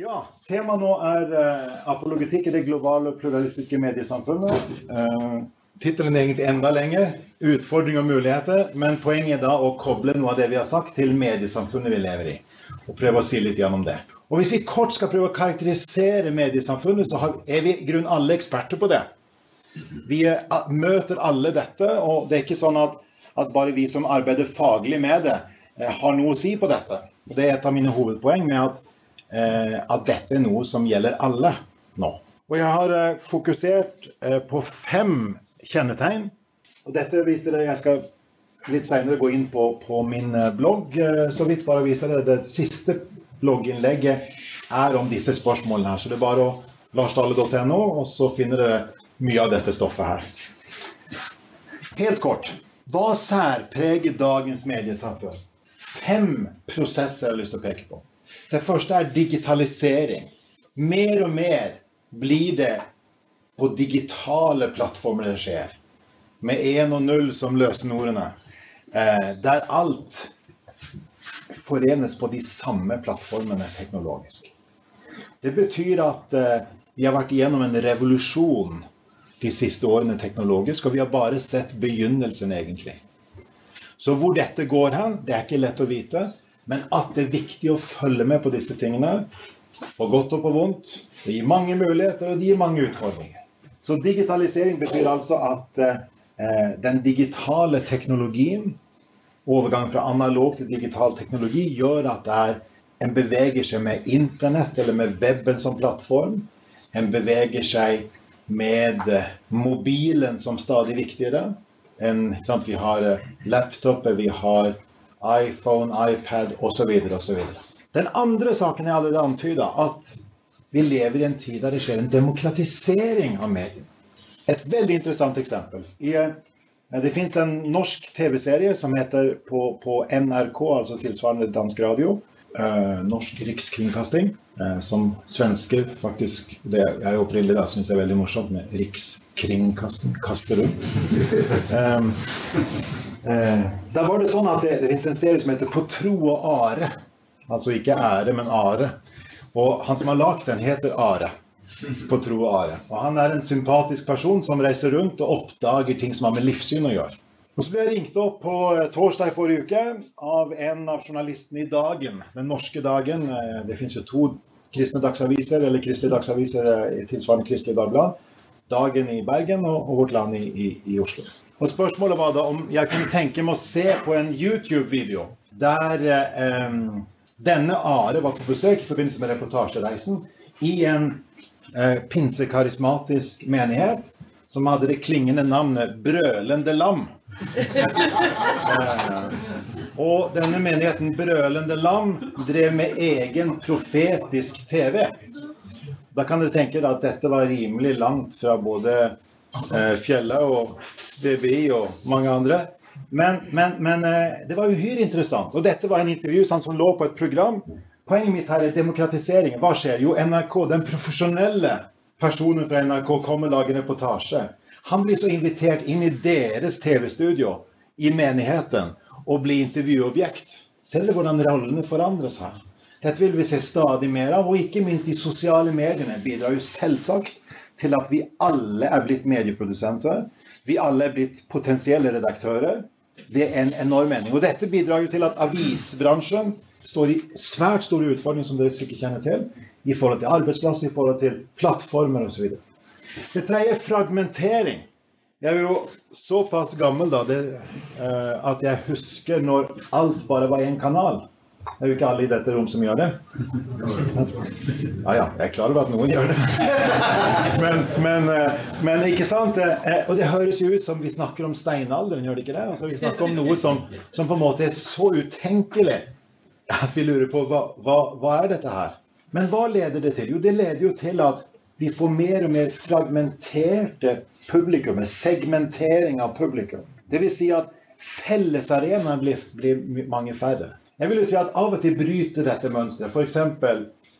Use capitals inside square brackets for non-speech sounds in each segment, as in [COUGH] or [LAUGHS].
Ja, temaet nå er uh, apologetikk i det globale pluralistiske mediesamfunnet. Uh, Tittelen er egentlig enda lenger. Utfordring og muligheter. Men poenget er da å koble noe av det vi har sagt, til mediesamfunnet vi lever i. Og prøve å si litt gjennom det. Og Hvis vi kort skal prøve å karakterisere mediesamfunnet, så er vi i grunn alle eksperter på det. Vi møter alle dette, og det er ikke sånn at, at bare vi som arbeider faglig med det, eh, har noe å si på dette. Og Det er et av mine hovedpoeng med at Eh, at dette er noe som gjelder alle nå. Og jeg har eh, fokusert eh, på fem kjennetegn. Og dette viser dere, Jeg skal litt senere gå inn på, på min blogg. Så vidt bare viser dere det siste blogginnlegget er om disse spørsmålene her. Så det er bare å larsdale.no, og så finner dere mye av dette stoffet her. Helt kort. Hva særpreger dagens mediesamfunn? Fem prosesser jeg har lyst til å peke på. Det første er digitalisering. Mer og mer blir det på digitale plattformer det skjer. Med én og null som løsenordene. Eh, der alt forenes på de samme plattformene teknologisk. Det betyr at eh, vi har vært igjennom en revolusjon de siste årene teknologisk, og vi har bare sett begynnelsen, egentlig. Så hvor dette går hen, det er ikke lett å vite. Men at det er viktig å følge med på disse tingene, på godt og på vondt. Det gir mange muligheter, og det gir mange utfordringer. Så digitalisering betyr altså at eh, den digitale teknologien, overgang fra analog til digital teknologi, gjør at det er en beveger seg med internett eller med weben som plattform. En beveger seg med eh, mobilen som stadig viktigere. En, sant, vi har eh, laptoper, vi har iPhone, iPad osv. osv. Den andre saken jeg allerede antyda, at vi lever i en tid der det skjer en demokratisering av mediene. Et veldig interessant eksempel. I, eh, det fins en norsk TV-serie som heter på, på, NRK, altså tilsvarende dansk radio, eh, Norsk Rikskringkasting, eh, som svensker faktisk det Jeg opprinnelig da syns er veldig morsomt med rikskringkasting. Kaster du? [LAUGHS] um, Eh, da var det sånn at det, det fins en serie som heter På tro og are. Altså ikke ære, men are. Og han som har lagd den, heter Are. På tro og are. Og han er en sympatisk person som reiser rundt og oppdager ting som har med livssyn å gjøre. Og så ble jeg ringt opp på eh, torsdag i forrige uke av en av journalistene i Dagen. Den norske Dagen. Eh, det fins jo to kristne dagsaviser, eller kristelige dagsaviser eh, tilsvarende Kristelig Dagblad. Dagen i Bergen og, og Vårt Land i, i, i Oslo. Og Spørsmålet var da om jeg kunne tenke meg å se på en YouTube-video der eh, denne Are var på besøk i forbindelse med reportasjereisen i en eh, pinsekarismatisk menighet som hadde det klingende navnet Brølende lam. eh, og denne menigheten Brølende lam drev med egen profetisk TV. Da kan dere tenke at dette var rimelig langt fra både eh, Fjella og BBI og mange andre. Men, men, men, eh, det var uhyre interessant. Og dette var en intervju som lå på et program. Poenget mitt her er demokratiseringen. Hva skjer? Jo, NRK, den profesjonelle personen fra NRK kommer og lager reportasje. Han blir så invitert inn i deres TV-studio i menigheten og blir intervjuobjekt. Ser dere hvordan rollene forandres her? Dette vil vi se stadig mer av, og ikke minst de sosiale mediene bidrar jo selvsagt til at vi alle er blitt medieprodusenter. Vi alle er blitt potensielle redaktører. Det er en enorm mening. Og dette bidrar jo til at avisbransjen står i svært store utfordringer, som dere sikkert kjenner til, i forhold til arbeidsplasser, i forhold til plattformer osv. Det tredje er fragmentering. Jeg er jo såpass gammel da, det, uh, at jeg husker når alt bare var én kanal. Det er jo ikke alle i dette rom som gjør det. Ja ja, jeg er klar over at noen gjør det. [LAUGHS] Men, men, eh, men ikke sant? Eh, og det høres jo ut som vi snakker om steinalderen, gjør det ikke det? Altså, vi snakker om noe som, som på en måte er så utenkelig at vi lurer på hva, hva, hva er dette her? Men hva leder det til? Jo, det leder jo til at vi får mer og mer fragmenterte publikummer. Segmentering av publikum. Dvs. Si at fellesarenaen blir, blir mange færre. Jeg vil jo tro at av og til bryter dette mønsteret. F.eks.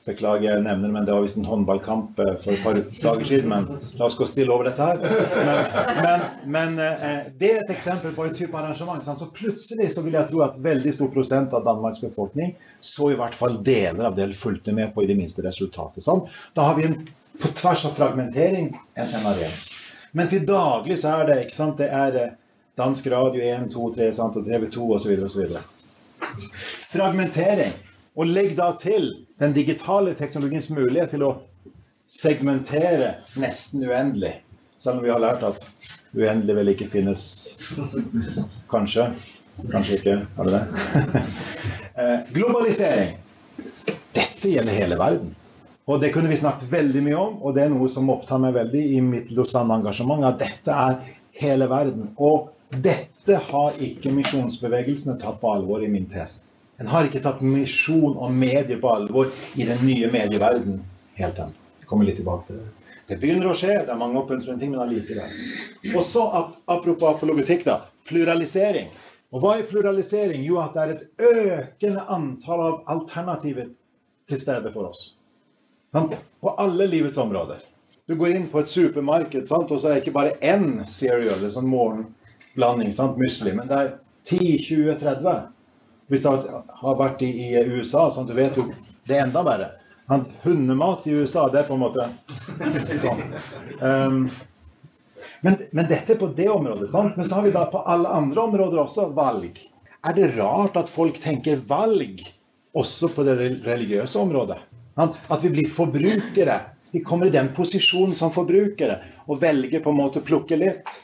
Beklager jeg nevner men det var visst en håndballkamp eh, for et par dager siden. Men la oss gå stille over dette her. Men, men, men eh, det er et eksempel på en type arrangement. Så plutselig så vil jeg tro at veldig stor prosent av Danmarks befolkning så i hvert fall deler av det fulgte med på i det minste resultatet. Sant? Da har vi en, på tvers av fragmentering en, en arena. Men til daglig så er det ikke sant, det er eh, dansk radio 1, 2, 3 sant, og TV 2 osv. osv. Fragmentering. Og legg da til den digitale teknologiens mulighet til å segmentere nesten uendelig. Selv om vi har lært at uendelig vel ikke finnes. Kanskje. Kanskje ikke. Har det det? [LAUGHS] Eh, globalisering. Dette gjelder hele verden. Og det kunne vi snakket veldig mye om, og det er noe som opptar meg veldig i mitt Lausanne-engasjement. At dette er hele verden. Og dette har ikke misjonsbevegelsene tatt på alvor i min tese. En har ikke tatt misjon og medie på alvor i den nye medieverden helt ennå. Jeg kommer litt tilbake til det. Det begynner å skje, det er mange oppmuntrende ting, men allikevel. Og så apropos apologetikk, da. Pluralisering. Og hva er pluralisering? Jo, at det er et økende antall av alternativer til stede for oss. På alle livets områder. Du går inn på et supermarked, sant? og så er det ikke bare én cereal, det er morgenblanding, sant? musli, men det er 10-20-30 hvis du har vært i, i USA, sånn, du vet jo det er enda verre. Hundemat i USA, det er på en måte [LAUGHS] sånn. Um, men, men, dette er på det området. sant? Men så har vi da på alle andre områder også valg. Er det rart at folk tenker valg også på det religiøse området? At vi blir forbrukere. Vi kommer i den posisjonen som forbrukere og velger på en måte å plukke litt.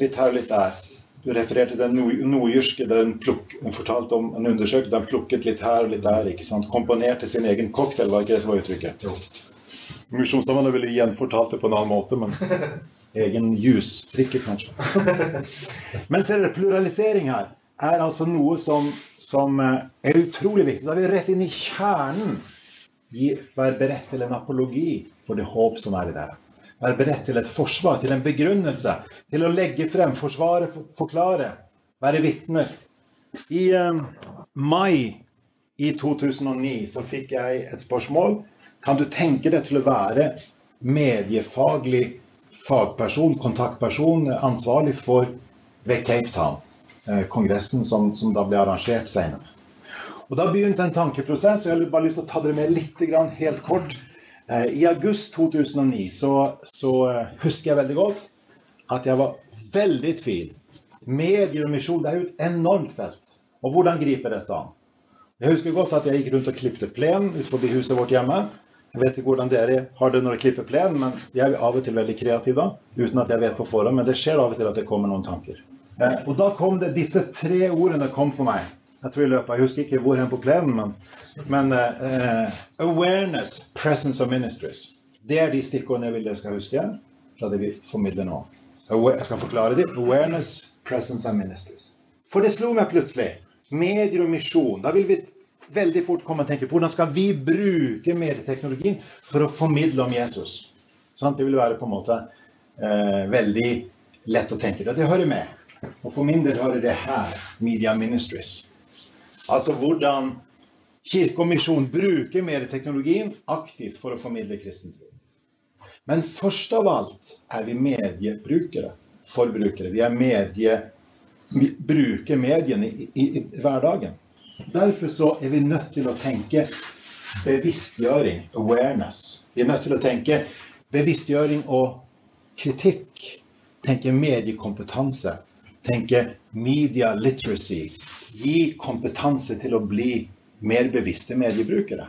Litt her og litt der. Du refererte den nordjyske der hun fortalte om en undersøkelse Den plukket litt her og litt der. ikke sant? Komponerte sin egen cocktail, var ikke det som var uttrykket? Jo. Misjonssambandet ville gjenfortalt det på en annen måte, men [LAUGHS] egen jusdrikke, kanskje. [LAUGHS] Men ser dere, pluralisering her er altså noe som, som eh, er utrolig viktig. Da er vi rett inn i kjernen. Vi hver beredt til en apologi for det håp som er i dere. Være beredt til et forsvar, til en begrunnelse, til å legge frem, forsvare, forklare, være vitner. I eh, mai i 2009 så fikk jeg et spørsmål. Kan du tenke deg til å være mediefaglig fagperson, kontaktperson, ansvarlig for ved Cape Town, eh, kongressen som, som da ble arrangert senere. Og Da begynte en tankeprosess, og jeg har bare lyst til å ta dere med litt helt kort. Eh, I august 2009 så, så, eh, husker jeg veldig godt at jeg var veldig i tvil. Medier og misjon det er jo et enormt felt. Og hvordan griper dette an? Jeg husker godt at jeg gikk rundt og klippet plen utenfor huset vårt hjemme. Jeg vet ikke hvordan dere har det når dere klipper plen, men jeg er av og til veldig kreativ da. Uten at jeg vet på forhånd, men det skjer av og til at det kommer noen tanker. Eh, og da kom det disse tre ordene kom for meg. Jeg tror i løpet, jeg husker ikke hvor hen på plenen, men men uh, awareness, presence of ministries. Det er de stikkordene jeg vil dere skal huske fra det vi formidler nå. Jeg skal forklare det. Awareness, presence and ministries. For det slo meg plutselig. Medier og misjon. Da vil vi veldig fort komme og tenke på hvordan skal vi bruke medieteknologien for å formidle om Jesus. Sånn, det vil være på en måte eh, veldig lett å tenke. Det hører med. Og for min del hører det her Media Ministries. Altså hvordan Kirke og misjon bruker medieteknologien aktivt for å formidle kristen tro. Men først av alt er vi mediebrukere. Forbrukere. Vi er medie, vi bruker mediene i, i, i, hverdagen. Derfor så er vi nødt til å tenke bevisstgjøring, awareness. Vi er nødt til å tenke bevisstgjøring og kritikk. Tenke mediekompetanse. Tenke media literacy. Gi kompetanse til å bli mer bevisste mediebrukere.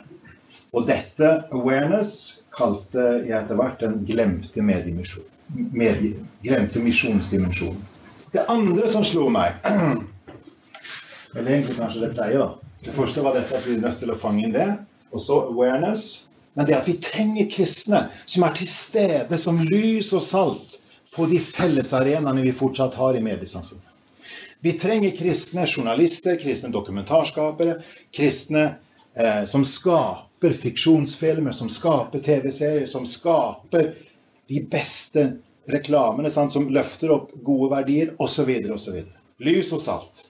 Og dette awareness kalte jeg etter hvert den glemte, medie, glemte misjonsdimensjonen. Det andre som slo meg [CLEARS THROAT] Eller egentlig kanskje det tredje, da. Det første var dette at vi er nødt til å fange inn det. Og så awareness. Men det at vi trenger kristne som er til stede som lys og salt på de fellesarenaene vi fortsatt har i mediesamfunnet. Vi trenger kristne journalister, kristne dokumentarskapere, kristne eh, som skaper fiksjonsfilmer, som skaper TV-serier, som skaper de beste reklamene sant, som løfter opp gode verdier, osv. osv. Lys og salt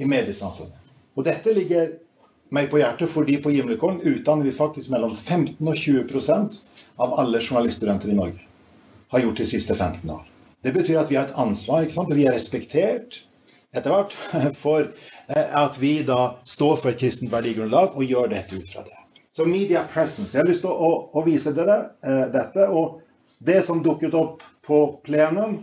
i mediesamfunnet. Og dette ligger meg på hjertet fordi på Gimlekollen utdanner vi faktisk mellom 15 og 20% av alle journaliststudenter i Norge. Har gjort de siste 15 år. Det betyr at vi har et ansvar. ikke sant? Vi er respektert etter hvert [LAUGHS] for eh, at vi da står for et kristent verdigrunnlag og gjør dette ut fra det. Så media presence. Jeg har lyst til å, å vise dere eh, dette. Og det som dukket opp på plenum,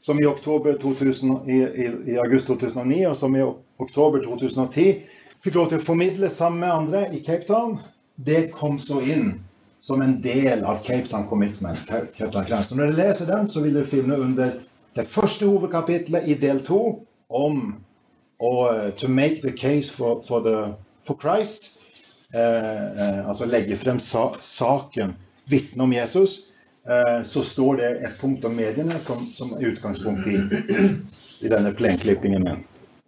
som i, 2000, i, i, i august 2009 og som i oktober 2010 fikk lov til å formidle sammen med andre i Cape Town, det kom så inn som en del av Cape Town Commitment. Cape Town Så når dere leser den, så vil dere finne under det første hovedkapitlet i del to om å uh, to make the case for, for, the, for Christ. Uh, uh, altså legge frem sa saken, vitne om Jesus. så står det et punkt om mediene som, som er utgangspunkt i, i denne plenklippingen min.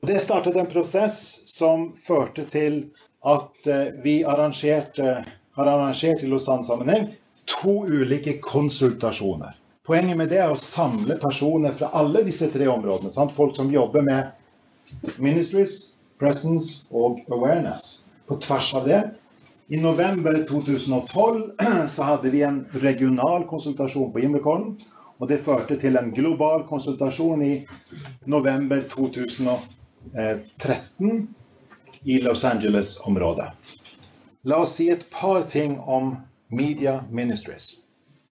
Det startet en prosess som førte til at eh, vi arrangerte, har arrangert i Lausanne-sammenheng to ulike konsultasjoner. Poenget med det er å samle personer fra alle disse tre områdene. Sant? Folk som jobber med ministries, presence og awareness. På tvers av det. I november 2012 [CLEARS THROAT] så hadde vi en regional konsultasjon på Himmelkollen. Og det førte til en global konsultasjon i november 2013 i Los Angeles-området. La oss si et par ting om Media Ministries.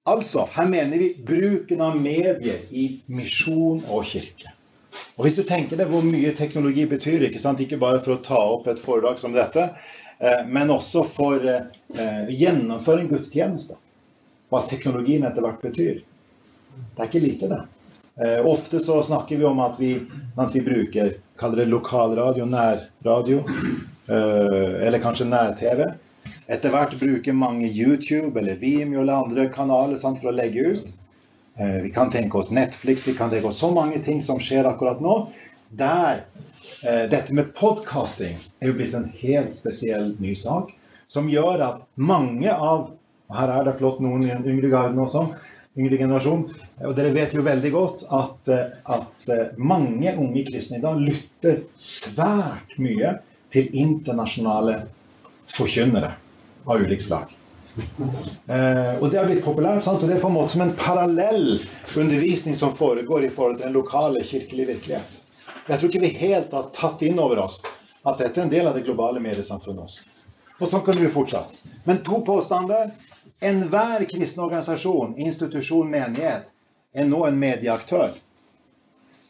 Altså, her mener vi bruken av medier i misjon og kirke. Og Hvis du tenker deg hvor mye teknologi betyr, ikke sant? ikke bare for å ta opp et foredrag som dette, eh, men også for å eh, gjennomføre en gudstjeneste. Hva teknologien etter hvert betyr. Det er ikke lite, det. Eh, ofte så snakker vi om at vi, at vi bruker kaller det lokalradio, nærradio, eller kanskje nær-TV. Etter hvert bruker mange YouTube eller Vimeo eller andre kanaler sant, for å legge ut. Eh, vi kan tenke oss Netflix, vi kan tenke oss så mange ting som skjer akkurat nå. Der eh, dette med podkasting er jo blitt en helt spesiell ny sak. Som gjør at mange av og Her er det flott noen i den yngre garden også yngre generasjon. Og dere vet jo veldig godt at, eh, at eh, mange unge kristne i dag lytter svært mye til internasjonale forkynnere av ulikt slag. Eh, og det har blitt populært, sant? og det er på en måte som en parallell undervisning som foregår i forhold til den lokale kirkelige virkelighet. Jeg tror ikke vi helt har tatt inn over oss at dette er en del av det globale mediesamfunnet også. Og sånn kan vi fortsatt. Men to påstander Enhver kristen organisasjon, institusjon, menighet er nå en medieaktør.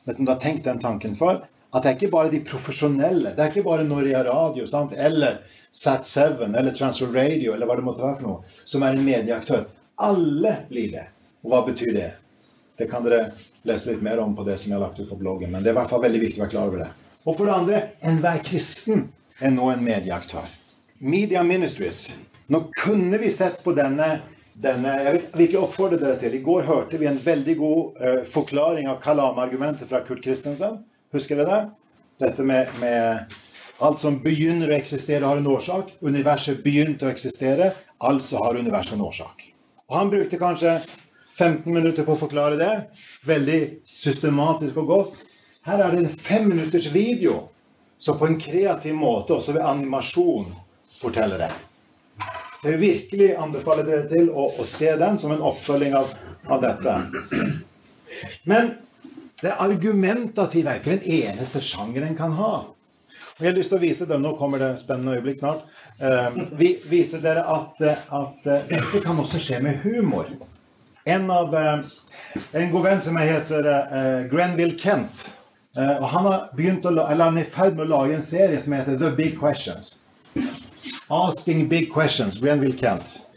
Vet du om du har tenkt den tanken før? At det er ikke bare de profesjonelle, det er ikke bare Norea Radio sant? eller Sat7 eller Transfer Radio eller hva det måtte være for noe, som er en medieaktør. Alle blir det. Og hva betyr det? Det kan dere lese litt mer om på det som jeg har lagt ut på bloggen. Men det er i hvert fall veldig viktig å være klar over det. Og for det andre, enhver kristen er nå en medieaktør. Media Ministries nå kunne vi sett på denne, denne Jeg vil virkelig oppfordre dere til. I går hørte vi en veldig god uh, forklaring av Kalam-argumentet fra Kurt Christensen. Husker dere det? Dette med, med alt som begynner å eksistere, har en årsak. Universet begynte å eksistere, altså har universet en årsak. Og Han brukte kanskje 15 minutter på å forklare det. Veldig systematisk og godt. Her er det en femminutters video som på en kreativ måte, også ved animasjon, forteller det. Jeg vil virkelig anbefale dere til å, å se den som en oppfølging av, av dette. Men det er argumentativ er ikke den eneste sjangeren en kan ha. Og jeg har lyst til å vise dere, Nå kommer det spennende øyeblikk snart. Uh, vi, viser dere at, at uh, dette kan også skje med humor. En, av, uh, en god venn til meg heter Grenville Kent. og han, han er i ferd med å lage en serie som heter The Big Questions. 'Asking Big Questions', Grenville Kent.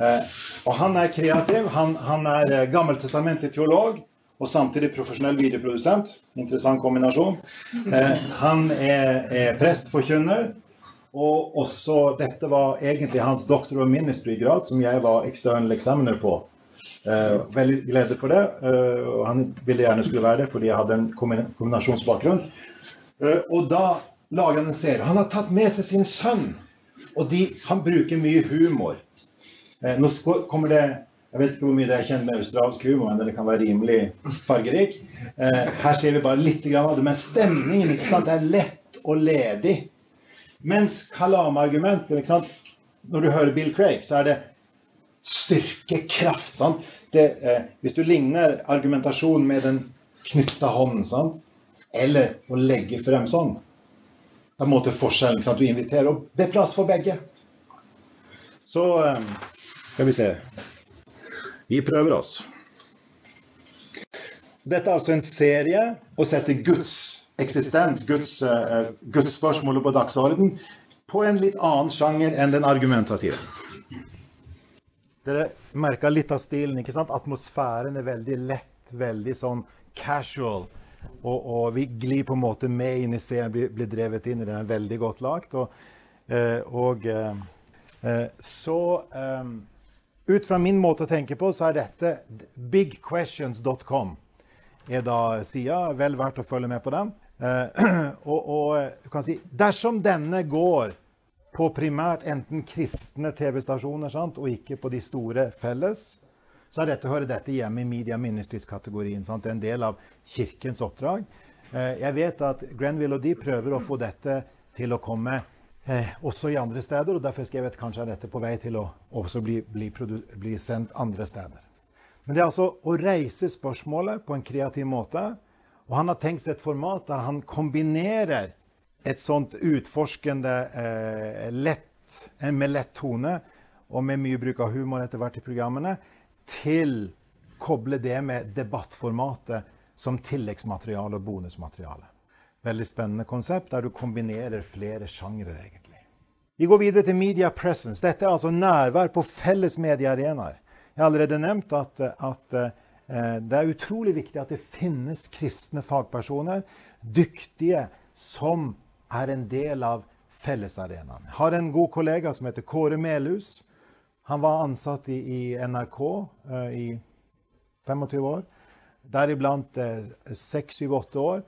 Eh, og han er kreativ. Han, han er eh, gammeltestamentlig teolog og samtidig profesjonell videoprodusent. Interessant kombinasjon. Eh, han er, er prestforkynner. Og også dette var egentlig hans doktor og ministrygrad, som jeg var ekstern examiner på. Eh, veldig glede for det. Eh, han ville gjerne skulle være det fordi jeg hadde en kombinasjonsbakgrunn. Eh, og da lager han en serie. Han har tatt med seg sin sønn Og de han bruker mye humor. Eh, nå kommer det Jeg vet ikke hvor mye dere kjenner med australsk humor, men det kan være rimelig fargerik. Eh, her ser vi bare litt av det, men stemningen ikke sant, er lett og ledig. Mens Kalam-argumentet Når du hører Bill Craig, så er det styrke, kraft. Sant? Det, eh, hvis du ligner argumentasjon med den knytta hånden, sant? eller å legge frem sånn Det er en måte forskjellen. Sant? Du inviterer og Det er plass for begge. Så eh, skal vi se. Vi prøver oss. Dette er altså en serie å sette Guds eksistens, Guds, uh, Guds spørsmål på dagsorden, på en litt annen sjanger enn den argumentative. Dere merker litt av stilen. ikke sant? Atmosfæren er veldig lett, veldig sånn casual. Og, og vi glir på en måte med inn i serien, blir, blir drevet inn i den. veldig godt lagt. Og, uh, og uh, så um, ut fra min måte å tenke på, så er dette bigquestions.com. er da sida. Vel verdt å følge med på den. Eh, [CLEARS THROAT] og, du kan si, dersom denne går på primært enten kristne TV-stasjoner og ikke på de store felles, så dette, hører dette hjemme i media ministries-kategorien. Det er en del av kirkens oppdrag. Eh, jeg vet at Grenville og de prøver å få dette til å komme eh, også i andre steder. og Derfor skrev jeg kanskje er dette på vei til å også bli, bli, bli, sendt andre steder. Men det er altså å reise spørsmålet på en kreativ måte. Og han har tenkt seg et format der han kombinerer et sånt utforskende eh, lett, med lett tone og med mye bruk av humor etter hvert i programmene, til koble det med debattformatet som tilleggsmateriale og bonusmateriale. Veldig spennende konsept der du kombinerer flere sjangre, egentlig. Vi går videre til media presence. Dette er altså nærvær på felles mediearenaer. Jeg har allerede nevnt at, at eh, det er utrolig viktig at det finnes kristne fagpersoner, dyktige, som er en del av fellesarenaen. Jeg har en god kollega som heter Kåre Melhus. Han var ansatt i, i NRK eh, i 25 år. Deriblant eh, 6-7-8 år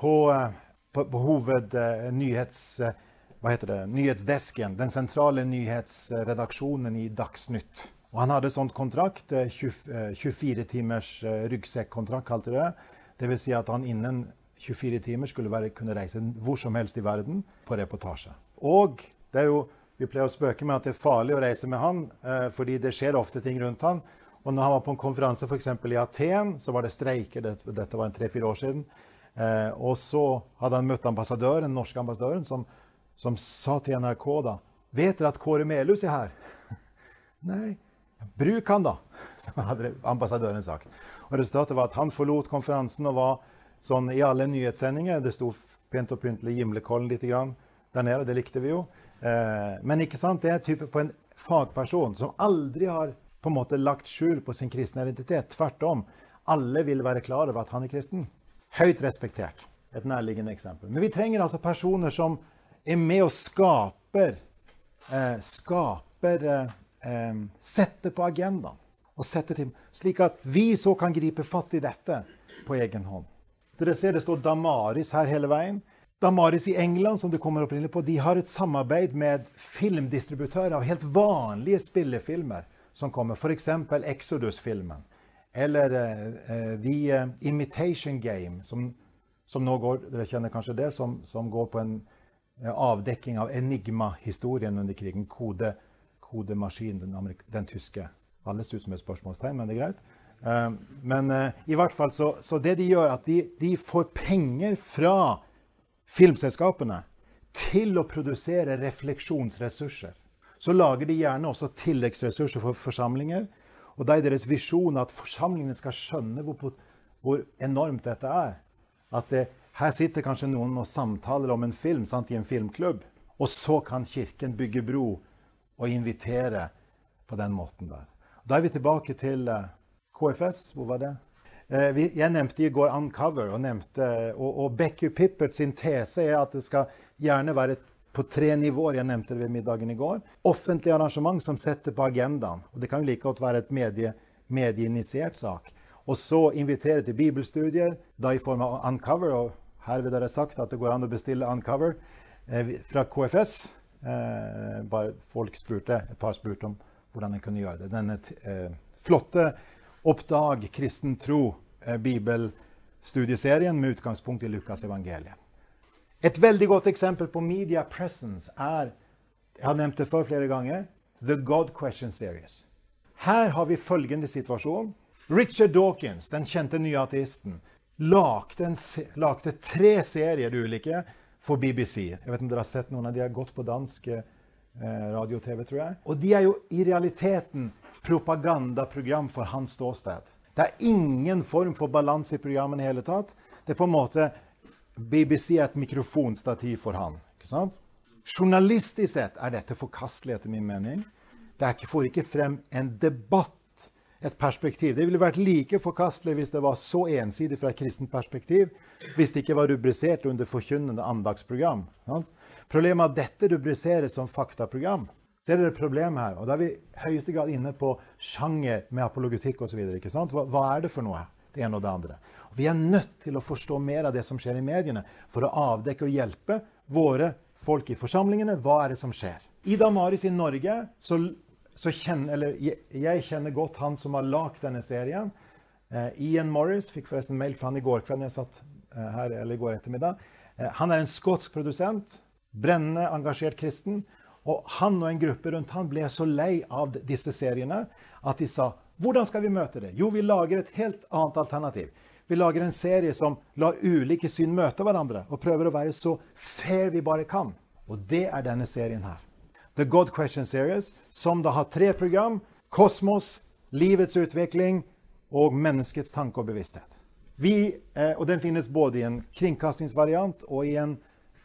på, eh, på, på hovednyhets... Eh, hva heter det, nyhetsdesken, den sentrale nyhetsredaksjonen i Dagsnytt. Og han hadde sånt kontrakt, 24 eh, timers ryggsekkontrakt, kalte det. det. vil Si at han innen 24 timer skulle være, kunne reise hvor som helst i verden på reportasje. Og det er jo, vi pleier å spøke med at det er farlig å reise med han, fordi det skjer ofte ting rundt han. Og når han var på en konferanse f.eks. i Aten, så var det streiker. Dette var tre-fire år siden. Eh, og så hadde han møtt ambassadøren, den norske ambassadøren, som, som sa til NRK da Vet dere at Kåre Melhus er her? [LAUGHS] Nei. Bruk han, da, [LAUGHS] som hadde ambassadøren sagt. Og Resultatet var at han forlot konferansen og var sånn i alle nyhetssendinger. Det sto pent og pyntelig Gimlekollen litt grann der nede. Det likte vi jo. Eh, men ikke sant, det er type på en fagperson som aldri har på en måte lagt skjul på sin kristne identitet. Tvert om. Alle vil være klar over at han er kristen. Høyt respektert. Et nærliggende eksempel. Men vi trenger altså personer som er med og skaper eh, Skaper eh, eh, Setter på agendaen. Og setter til, slik at vi så kan gripe fatt i dette på egen hånd. Dere ser det står Damaris her hele veien. Damaris i England som det kommer opprinnelig på, de har et samarbeid med filmdistributører av helt vanlige spillefilmer som kommer. F.eks. Exodus-filmen. Eller uh, The uh, Imitation Game, som, som, nå går Dere kjenner kanskje det, som, som går på en uh, avdekking av Enigma-historien under krigen. Kode, kodemaskin, den, den, tyske. Alle ser ut som et spørsmålstegn, men det er greit. men i hvert fall så, så det de gjør, at de, de får penger fra filmselskapene til å produsere refleksjonsressurser. Så lager de gjerne også tilleggsressurser for forsamlinger og da er deres visjon at forsamlingene skal skjønne hvor, hvor enormt dette er. At det, her sitter kanskje noen og samtaler om en film sant, i en filmklubb. Og så kan Kirken bygge bro og invitere på den måten der. Da er vi tilbake til eh, KFS. Hvor var det? Uh, jeg nevnte i går Uncover, og, nevnte, og, og Becky Pippert sin tese er at det skal gjerne være et på tre nivåer. Jeg nevnte det ved middagen i går. Offentlig arrangement som setter på agendaen. og Det kan jo like godt være et medie, medieinitiert sak. Og så invitere til bibelstudier, da i form av Uncover. Og her har dere sagt at det går an å bestille Uncover eh, fra KFS. Eh, bare folk spurte, et par spurte om hvordan en kunne gjøre det. Denne eh, flotte Oppdag kristen tro, eh, bibelstudieserien med utgangspunkt i Lukas evangeliet. Et veldig godt eksempel på media presence er jeg har nevnt det før flere ganger The God Question Series. Her har vi følgende situasjon. Richard Dawkins, den kjente nye ateisten, lagde, lagde tre serier ulike for BBC. Jeg vet om dere har sett noen av de har gått på dansk eh, radio-TV, tror jeg. Og de er jo i realiteten propagandaprogram for hans ståsted. Det er ingen form for balanse i programmene i hele tatt. Det er på en måte BBC er et mikrofonstativ for han. ikke sant? Journalistisk sett er dette forkastelig, etter min mening. Det ikke, får ikke frem en debatt, et perspektiv. Det ville vært like forkastelig hvis det var så ensidig fra et kristent perspektiv, hvis det ikke var rubrisert under forkynnende andagsprogram. Sant? Problemet er at dette rubriseres som faktaprogram. Ser dere problemet her? Og Da er vi i høyeste grad inne på sjanger med apologetikk osv. Hva, hva er det for noe? Det ene og det andre. Vi er nødt til å forstå mer av det som skjer i mediene, for å avdekke og hjelpe våre folk i forsamlingene. Hva er det som skjer? I Damaris i Norge så, så kjenner, eller jeg, jeg, kjenner godt han som har lagd denne serien. Eh, Ian Morris fikk forresten mail fra han i går kveld jeg satt eh, her, eller i går ettermiddag. Eh, han er en skotsk produsent. Brennende engasjert kristen. Og han og en gruppe rundt han ble så lei av disse seriene at de sa hvordan skal vi møte det? Jo, vi lager et helt annet alternativ. Vi lager en serie som lar ulike syn møte hverandre, og prøver å være så fair vi bare kan. Og det er denne serien her. The God Question Series, som da har tre program. Kosmos, livets utvikling og menneskets tanke og bevissthet. Vi, eh, og Den finnes både i en kringkastingsvariant og i en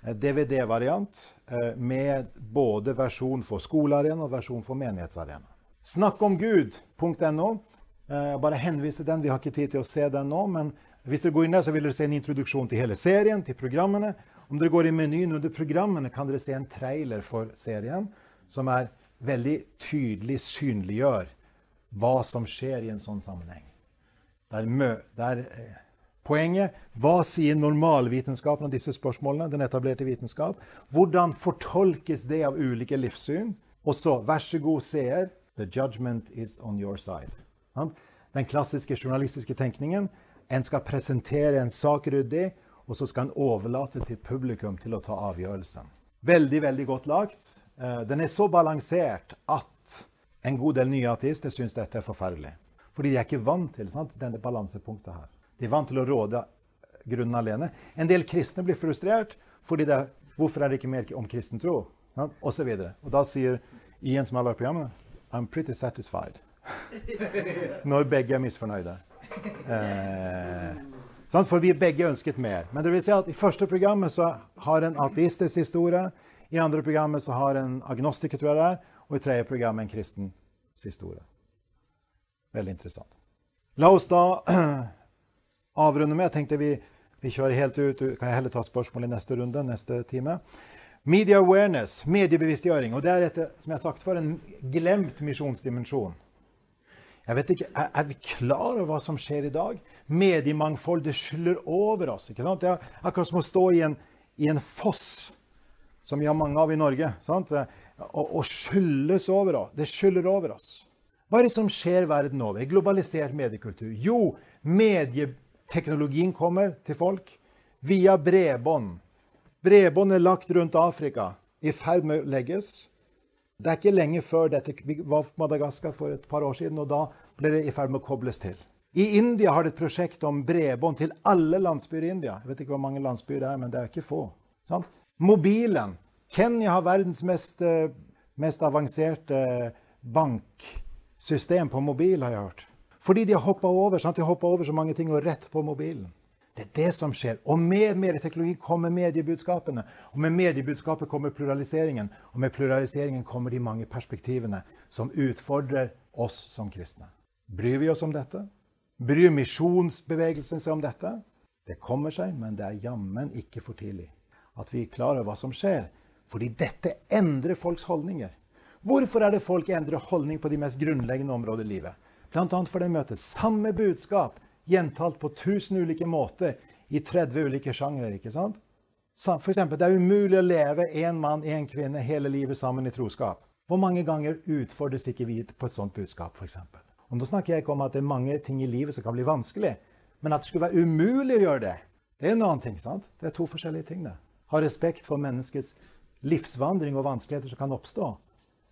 DVD-variant eh, med både versjon for skolearena og versjon for menighetsarena. Snakkomgud.no. Jeg bare henviser den. Vi har ikke tid til å se den nå. Men hvis dere går inn der, så vil dere se en introduksjon til hele serien, til programmene. Om dere går i menyen under programmene, kan dere se en trailer for serien som er veldig tydelig synliggjør hva som skjer i en sånn sammenheng. Der, der eh, Poenget hva sier normalvitenskapen om disse spørsmålene? den etablerte vitenskap? Hvordan fortolkes det av ulike livssyn? Og så, vær så god, seer, the judgment is on your side. Den klassiske journalistiske tenkningen. En skal presentere en sak ryddig, og så skal en overlate til publikum til å ta avgjørelsen. Veldig, veldig godt lagt. Eh, den er så balansert at en god del nye ateister syns dette er forferdelig. Fordi de er ikke vant til sant? denne balansepunktet her. De er vant til å råde grunnen alene. En del kristne blir frustrert fordi det, hvorfor er det ikke mer om kristen tro? osv. og, så og da sier Ian som har lagd programmet, I'm pretty satisfied. [LAUGHS] Når begge er misfornøyde. Eh, for vi begge ønsket mer. Men det vil si at i første programmet så har en ateistisk historie. I andre programmet så har en agnostiker, tror jeg det er. Og i tredje programmet en kristens historie. Veldig interessant. La oss da [CLEARS THROAT] avrunde med. Jeg tenkte vi, vi kjører helt ut. Kan jeg heller ta spørsmål i neste runde, neste time. Media awareness, mediebevisstgjøring. Og det er som jeg har sagt før, en glemt misjonsdimensjon. Jeg vet ikke, er, er, vi klar over hva som skjer i dag? Mediemangfold det skyller over oss. ikke sant? Det er akkurat som å stå i en, i en foss, som vi har mange av i Norge, sant? og, og skylles over oss. Det skyller over oss. Hva er det som skjer verden over? I globalisert mediekultur? Jo, medieteknologien kommer til folk via bredbånd. Bredbånd er lagt rundt Afrika, i ferd med å legges. Det er ikke lenge før dette. Vi var på Madagaskar for et par år siden, og da ble det i ferd med å kobles til. I India har de et prosjekt om bredbånd til alle landsbyer i India. Jeg vet ikke hvor mange landsbyer det er, men det er ikke få. Sant? Mobilen. Kenya har verdens mest, eh, mest avanserte banksystem på mobil, har jeg hørt. Fordi de har hoppa over, over så mange ting og rett på mobilen. Det er det som skjer. Og med medieteknologi kommer mediebudskapene. Og med mediebudskapet kommer pluraliseringen. Og med pluraliseringen kommer de mange perspektivene som utfordrer oss som kristne. Bryr vi oss om dette? Bryr misjonsbevegelsen seg om dette? Det kommer seg, men det er jammen ikke for tidlig at vi er klar over hva som skjer. Fordi dette endrer folks holdninger. Hvorfor er det folk endrer holdning på de mest grunnleggende områder i livet? Bl.a. for de møter samme budskap gjentalt på 1000 ulike måter i 30 ulike sjangre. ikke sant? For eksempel, det er umulig å leve én mann, én kvinne hele livet sammen i troskap. Hvor mange ganger utfordres ikke vi på et sånt budskap, f.eks.? Og nå snakker jeg ikke om at det er mange ting i livet som kan bli vanskelig, men at det skulle være umulig å gjøre det, det er en annen ting. sant? Det er to forskjellige ting. det. Ha respekt for menneskets livsvandring og vanskeligheter som kan oppstå.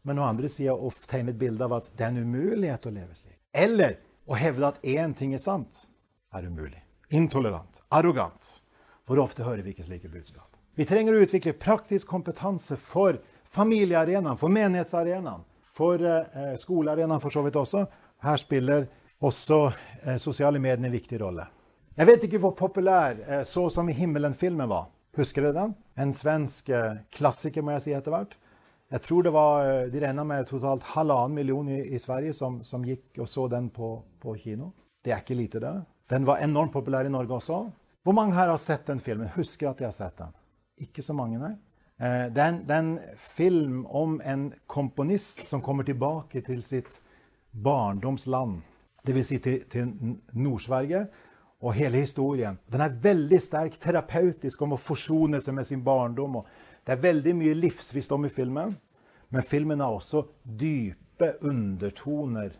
Men noen andre sier å tegne et bilde av at det er en umulighet å leve slik. Eller å hevde at én ting er sant, er umulig. Intolerant. Arrogant. Hvor ofte hører vi ikke slike budskap? Vi trenger å utvikle praktisk kompetanse for familiearenaen, for menighetsarenaen, for eh, skolearenaen for så vidt også. Her spiller også eh, sosiale medier en viktig rolle. Jeg vet ikke hvor populær eh, 'Så som i himmelen'-filmen var. Husker dere den? En svensk eh, klassiker, må jeg si etter hvert. Jeg tror det var, eh, De regna med totalt halvannen million i, i Sverige som, som, gikk og så den på, på, kino. Det er ikke lite, det. Den var enormt populær i Norge også. Hvor mange her har sett den filmen? Husker at de har sett den? Ikke så mange, nei. Eh, det er en film om en komponist som kommer tilbake til sitt barndomsland. Dvs. Si til, til Nord-Sverige og hele historien. Den er veldig sterk terapeutisk om å forsone seg med sin barndom. Det er veldig mye livsvisdom i filmen, men filmen har også dype undertoner,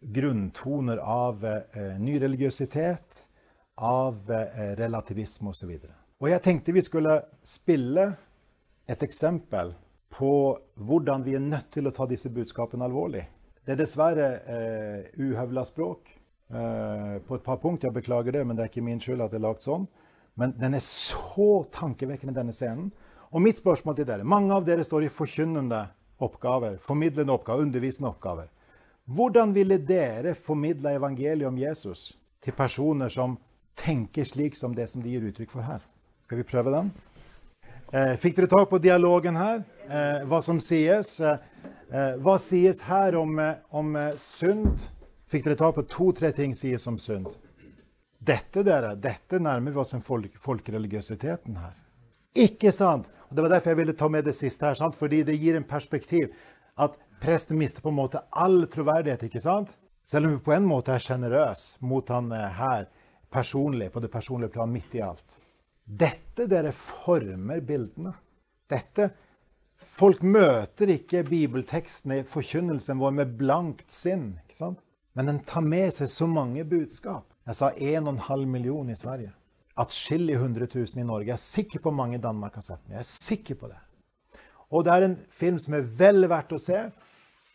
grunntoner av eh, nyreligiøsitet, av eh, relativisme osv. Og, og jeg tenkte vi skulle spille et eksempel på hvordan vi er nødt til å ta disse budskapene alvorlig. Det er dessverre eh, uhøvla språk eh, på et par punkt. Jeg beklager det, men det er ikke min skyld at det er lagd sånn. Men den er så tankevekkende, denne scenen. Og mitt spørsmål til dere Mange av dere står i forkynnende oppgaver, formidlende oppgaver, undervisende oppgaver. Hvordan ville dere formidle evangeliet om Jesus til personer som tenker slik som det som de gir uttrykk for her? Skal vi prøve den? Eh, fikk dere tak på dialogen her? Eh, hva som sies? Eh, hva sies her om, om synd? Fikk dere tak på to-tre ting sies om synd? Dette dere, dette nærmer vi oss en folk, folkereligiøsiteten her. Ikke sant? Og Det var derfor jeg ville ta med det siste her, sant? fordi det gir en perspektiv. At presten mister på en måte all troverdighet, ikke sant? Selv om vi på en måte er sjenerøs mot han her personlig, på det personlige plan, midt i alt. Dette dere former bildene. Dette Folk møter ikke bibelteksten i forkynnelsen vår med blankt sinn. ikke sant? Men den tar med seg så mange budskap. Jeg sa 1,5 million i Sverige. Atskillig 100 000 i Norge. Jeg er sikker på mange i Danmark har sett den. Jeg er sikker på det. Og det er en film som er vel verdt å se.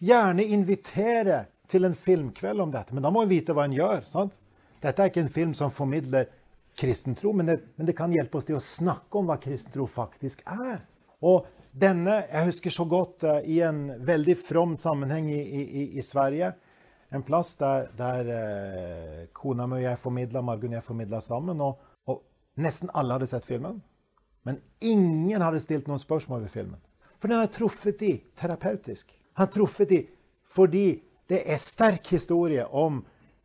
Gjerne invitere til en filmkveld om dette, men da må en vite hva en gjør. sant? Dette er ikke en film som formidler kristen tro, men det, men det, kan hjelpe oss til å snakke om hva kristen tro faktisk er. Og denne Jeg husker så godt uh, i en veldig from sammenheng i, i, i Sverige. En plass der, der uh, kona mi og jeg formidla, Margunn og jeg formidla sammen. Og, nesten alle hadde sett filmen. Men ingen hadde stilt noen spørsmål ved filmen. For den har truffet de terapeutisk. Han har truffet de fordi det er sterk historie om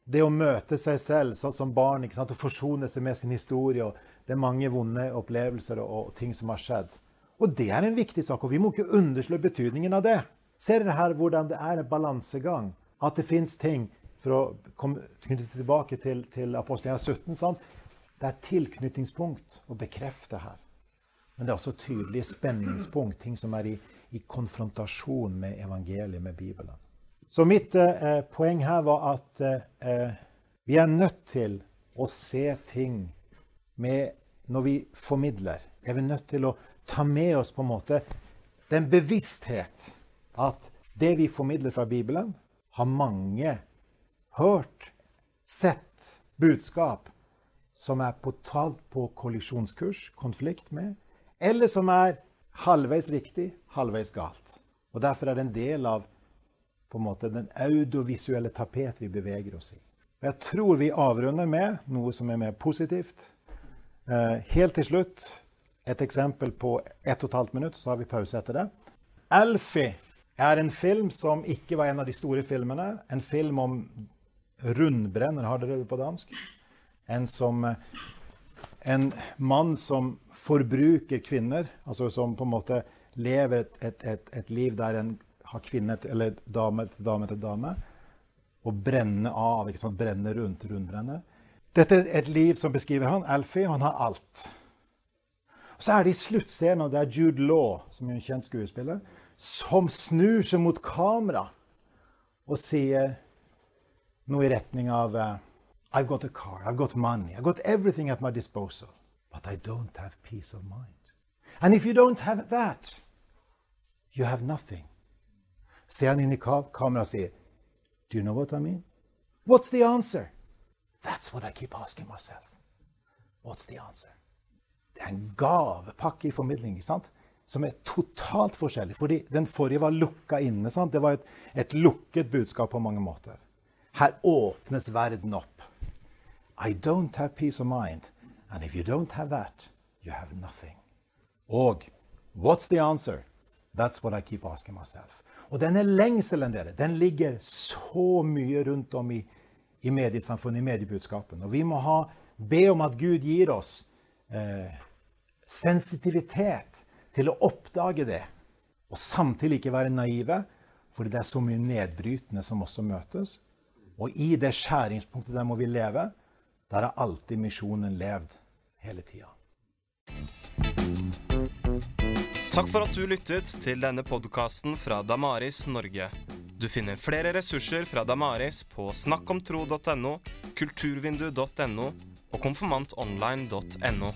det å møte seg selv sånn som barn ikke sant? og forsone seg med sin historie. og Det er mange vonde opplevelser og, og, ting som har skjedd. Og det er en viktig sak, og vi må ikke underslå betydningen av det. Ser dere her hvordan det er en balansegang? At det fins ting For å komme tilbake til, til Apostelgjerningen 17 sant? Det er tilknytningspunkt å bekrefte her. Men det er også tydelige spenningspunkt, ting som er i, i konfrontasjon med evangeliet, med Bibelen. Så mitt eh, poeng her var at eh, vi er nødt til å se ting med Når vi formidler, er vi nødt til å ta med oss på en måte den bevissthet at det vi formidler fra Bibelen, har mange hørt, sett budskap som er totalt på kollisjonskurs, konflikt med, eller som er halvveis riktig, halvveis galt. Og Derfor er det en del av på en måte den audiovisuelle tapet vi beveger oss i. Jeg tror vi avrunder med noe som er mer positivt. Eh, helt til slutt et eksempel på ett og et halvt minutt, så har vi pause etter det. Alfie er en film som ikke var en av de store filmene. En film om rundbrenner, har dere det på dansk? En, som, en mann som forbruker kvinner, altså som på en måte lever et, et, et, et liv der en har kvinne eller dame til dame til dame. Og brenne av. ikke sant? Brenne rundt, rundbrenne. Dette er et liv som beskriver han. Alfie, han har alt. Og så er det i sluttscenen der Jude Law, som er en kjent skuespiller, som snur seg mot kamera og sier noe i retning av uh, I've got a car, I've got money, I've got everything at my disposal, but I don't have peace of mind. And if you don't have that, you have nothing. Ser han inn i kameraet og sier, Do you know what I mean? What's the answer? That's what I keep asking myself. What's the answer? Det er en gavepakke i formidling ikke sant? som er totalt forskjellig. Fordi den forrige var lukka inne. Sant? Det var et, et lukket budskap på mange måter. Her åpnes verden opp. I don't have peace of mind. And if you don't have that, you have nothing. Og what's the answer? That's what I keep asking myself. Og denne lengselen dere, den ligger så mye rundt om i, i mediesamfunnet, i mediebudskapen. Og vi må ha, be om at Gud gir oss eh, sensitivitet til å oppdage det. Og samtidig ikke være naive, for det er så mye nedbrytende som også møtes. Og i det skjæringspunktet der må vi leve. Der har alltid misjonen levd hele tida. Takk for at du lyttet til denne podkasten fra Damaris Norge. Du finner flere ressurser fra Damaris på snakkomtro.no, kulturvindu.no og konfirmantonline.no.